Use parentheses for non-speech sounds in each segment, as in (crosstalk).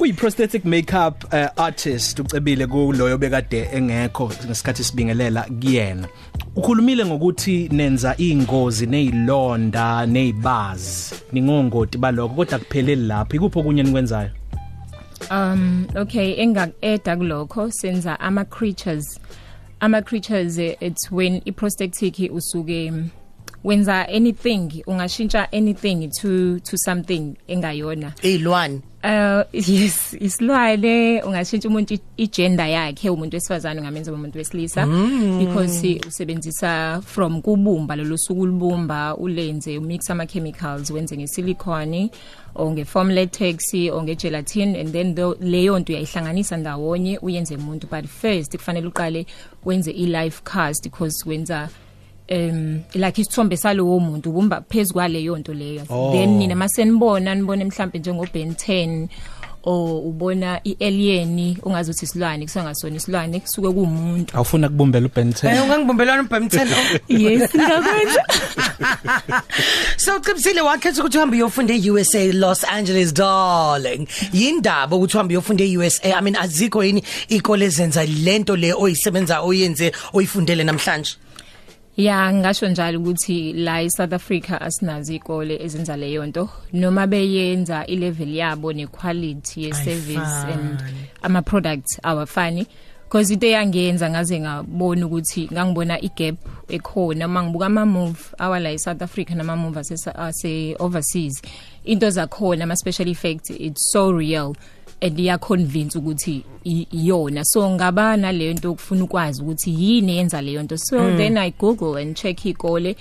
uyi prosthetic makeup uh, artist ucebile kuloyo bekade engekho ngesikhathi sibingelela kuyena. Ukhulumile ngokuthi nenza ingozi nezilonda nezibazi ningongoti baloko kodwa kupheleli lapho. Ikuphi okunye nikwenzayo Um okay engaeda kulokho senza ama creatures ama creatures eh, it's when i prosthetic usuke mm, wenza anything ungashintsha anything to to something engayona. Izilwane Uh yes isilwane ungashintsha umuntu i- igender yakhe umuntu wesifazane ngamenza umuntu wesilisa. Because eh, usebenzisa from kubumba lelo suku libumba ulenze umix ama chemicals wenze ngesilicone or ngefoam latex or ngegelatin and then tho- leyo nto uyayihlanganisa ndawonye uyenze umuntu but first kufanele uqale wenze i life cast because wenza um like isithombe salowo muntu ubumba phezulu leyo nto leyo. Oh. then nina masenibona nibone mhlambe njengo Ben 10 o ubona ialien ungazuthi isilwane kusangasona isilwane kusuke kuumuntu awufuna kubumbela Eh uBenten ungangibumbelana uBhamten (laughs) yes ngakwenza (laughs) So Cibisile wakhetha ukuthi uhambe uyofunda eUSA Los Angeles darling. Yindaba ukuthi uhambe uyofunda eUSA I mean azikho yini ikole ezenza lento le oyisebenza oyenze oyifundele namhlanje? Ya ngasho njalo ukuthi la eSouth Africa asinazo ikole ezenza leyo nto noma beyenza ilevel yabo nequality yeservice and ama products awafani. Because into eyangenza ngaze ngabona ukuthi ngangibona igap ekhona mangibuka ama move awala eSouth Africa nama move ase ase overseas into zakhona ama special effects it's so real. And iya convince ukuthi i- iyona so ngaba nalento ukufuna ukwazi ukuthi yini yenza leyo nto so mm. then i google and check ikole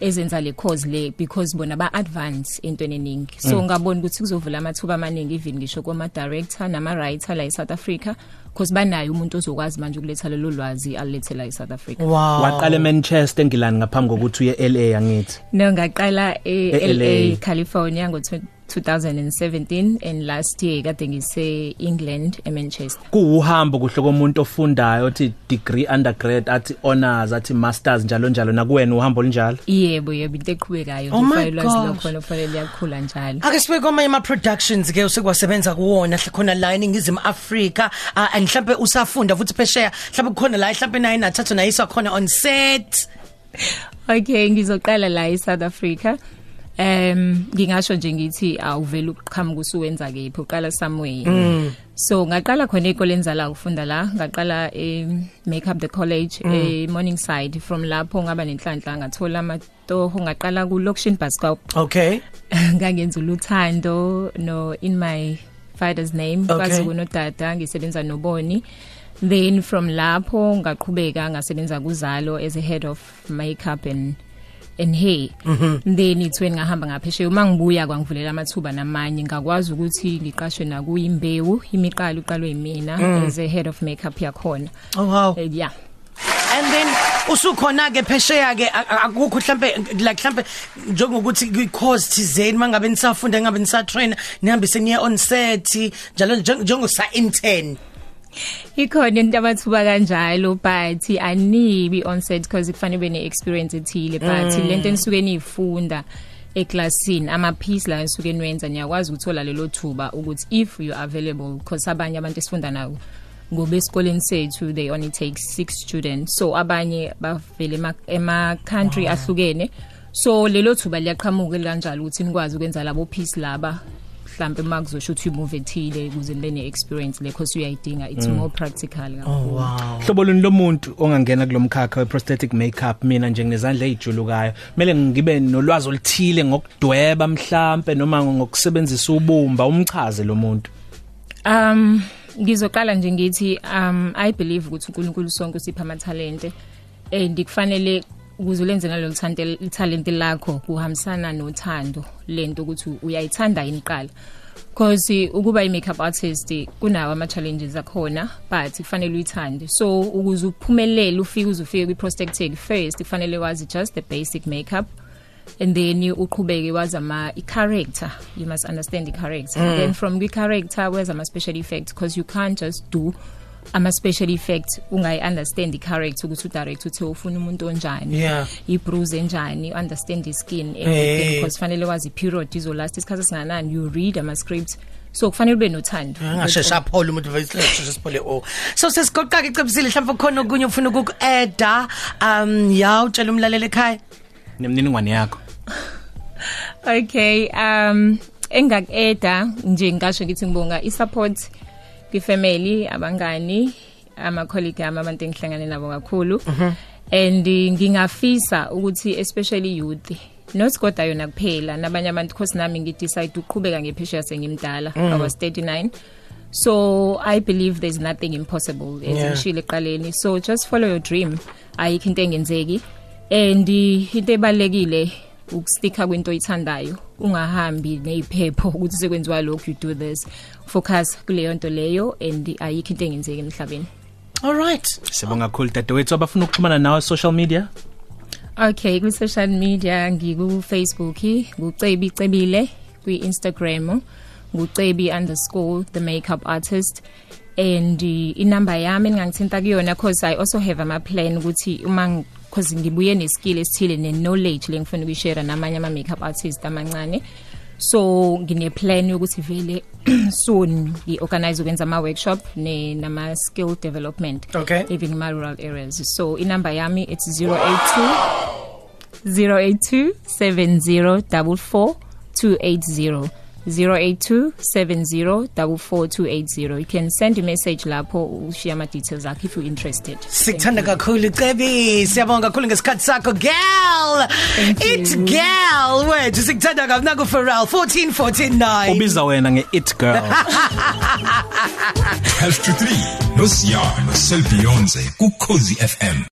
ezenza le course le because bona ba advance into eningi so mm. ngabona ukuthi kuzovula amathuba amaningi even ngisho kuma director nama writer la eSouth Africa because banayo umuntu ozokwazi manje ukuletha lelo lwazi alilethe la eSouth Africa wow waqala eManchester engilani ngaphambi kokuthi uye LA angithi no ngaqala e E-LA. LA California ngo 2017 and last year kade ngise England eManchester. Kuuhambo kuhle komuntu ofundayo othi degree undergrad athi honors athi masters njalo njalo. Nakuwena uhambo linjalo yebo yebo into eqhubekayo. Oh my kufanele lwazi gosh. lokho kufanele liyakhula njalo. Ake sibe kwamanye ama productions ke usekwasebenza kuwona hle khona la eningizimu Africa uh, and mhlambe usafunda futhi phesheya mhlambe kukhona la mhlambe naye nathathu nayiswa khona on set. Okay ngizoqala la eSouth Africa. Um ngingasho nje ngithi awuvela ukuqhamuka usuwenza kephi uqala somewhere mm. so ngaqala khona ekoleni zala ukufunda la ngaqala e make up the college mm. e Morningside from lapho ngaba nenhlanhla ngathola amatoho ngaqala ku Lokshin bus stop okay (laughs) ngangenza uluthando no in my father's name Okay. kwazi kunodada ngisebenza noboni then from lapho ngaqhubeka ngasebenza kuzalo as a head of makeup and and hair mm -hmm. then ithweni ngahamba ngaphesheya. Uma ngibuya kwangivulela amathuba namanye ngakwazi ukuthi ngiqashwe na kuyimbewu imiqalo uqalwe yimina mm. as a head of makeup yakhona. Oh wow. Uh, yeah. And then usukhona ke phesheya ke a- a- akukho mhlambe like mhlambe njengokuthi kwi course thizeni mangabe nisafunda ngabe nisatrain nihambe seniye on set njalo njeng- njengosa intern ikhona into abathuba kanjalo but anibi on set because kufanele bene experience ethile but mm. lento enisuke nifunda eclassini ama piece la enisuke niwenza niyakwazi ukuthola lelo thuba ukuthi if you are available because abanye abantu esifunda nawo ngoba esikoleni sethu they only take 6 students so abanye bavele ema, ema country wow. ahlukene so lelo thuba liyaqhamuka kanjalo ukuthi nikwazi ukwenza labo piece laba mhlambe makuzosho ukuthi imove ethile ukuze nibe ne experience le because uyayidinga it's mm. more practical kakhulu. Wow. Hlobo luni lomuntu ongangena kulomkhakha we prosthetic makeup mina nje nginezandla ezijulukayo kumele ngibe nolwazi oluthile ngokudweba mhlambe noma ngokusebenzisa ubumba umchaze lo muntu. Um ngizoqala nje ngithi um i believe ukuthi uNkulunkulu sonke usipha ama talent and kufanele ukuze ulenze nalolu talent talent lakho kuhambisana nothando lento ukuthi uyayithanda yini qala because ukuba i makeup artist kunawo ama challenges akhona but kufanele uyithande. So ukuze uphumelele ufike uze ufike kwi prosthetic first kufanele wazi just the basic makeup and then uqhubeke wazi ama i character you must understand the character mm. then from the character where's ama special effects because you can't just do ama special effects ungayi understand the character ukuthi udirect uthe ufuna umuntu onjani. Yeah. ibruise enjani understand the skin Eh. everything because fanele wazi period izolast isikhathi singanani you read ama scripts. So kufanele ube nothando. Angashesha aphola umuntu voice lecture siphole o. So sesigoqa ke cebisile mhlawumbe khona okunye ufuna ukuku-eda. Um ya utshela umlaleli ekhaya. Nemniningwane yakho. Okay um engakueda nje ngisho ngithi ngibonga i-support kwifamily abangani ama colleague ami abantu engihlangane nabo kakhulu. And eh, ngingafisa ukuthi especially youth not kodwa yona kuphela nabanye abantu course nami ngidecide uqhubeka ngephesheya sengimdala i was 39 so i believe there's nothing impossible as Yeah. ngishilo eqaleni so just follow your dream. Ayikho into engenzeki. And eh, into ebalekile ukusticka kwinto oyithandayo ungahambi neziphepho ukuthi sekwenziwa lokho you do this. Focus kuleyo nto leyo and ayikho into engenzeki emhlabeni. All right. Sibonga kakhulu dadewethu. Abafuna ukuxhumana nawe social media? Okay, ku social media ngiku Facebook, ngucebi cebile, kwi Instagram, ngucebi_the makeup artist. And uh, inamba yami engangithinta kuyona because I also have ama plan ukuthi uma because ngibuye ne skill esithile ne knowledge lengifuna ukuyishare namanye ama makeup artists amancane. So ngine plan ukuthi vele (clears throat) soon ngi organize ukwenza ama workshop ne nama skill development Okay. even in rural areas. So inamba yami it's 082 082 7044 280 082 7044 280 you can send a message lapho ushiya ama details akho if you're interested. Sikuthanda kakhulu cebi. Siyabonga kakhulu ngesikhathi sakho girl. You. it girl wethu sikuthanda kakhulu naku Pharrell 1449 ubiza wena nge-it girl. (laughs) 12 to 3 noSiyana noSelbionze ku Cozi FM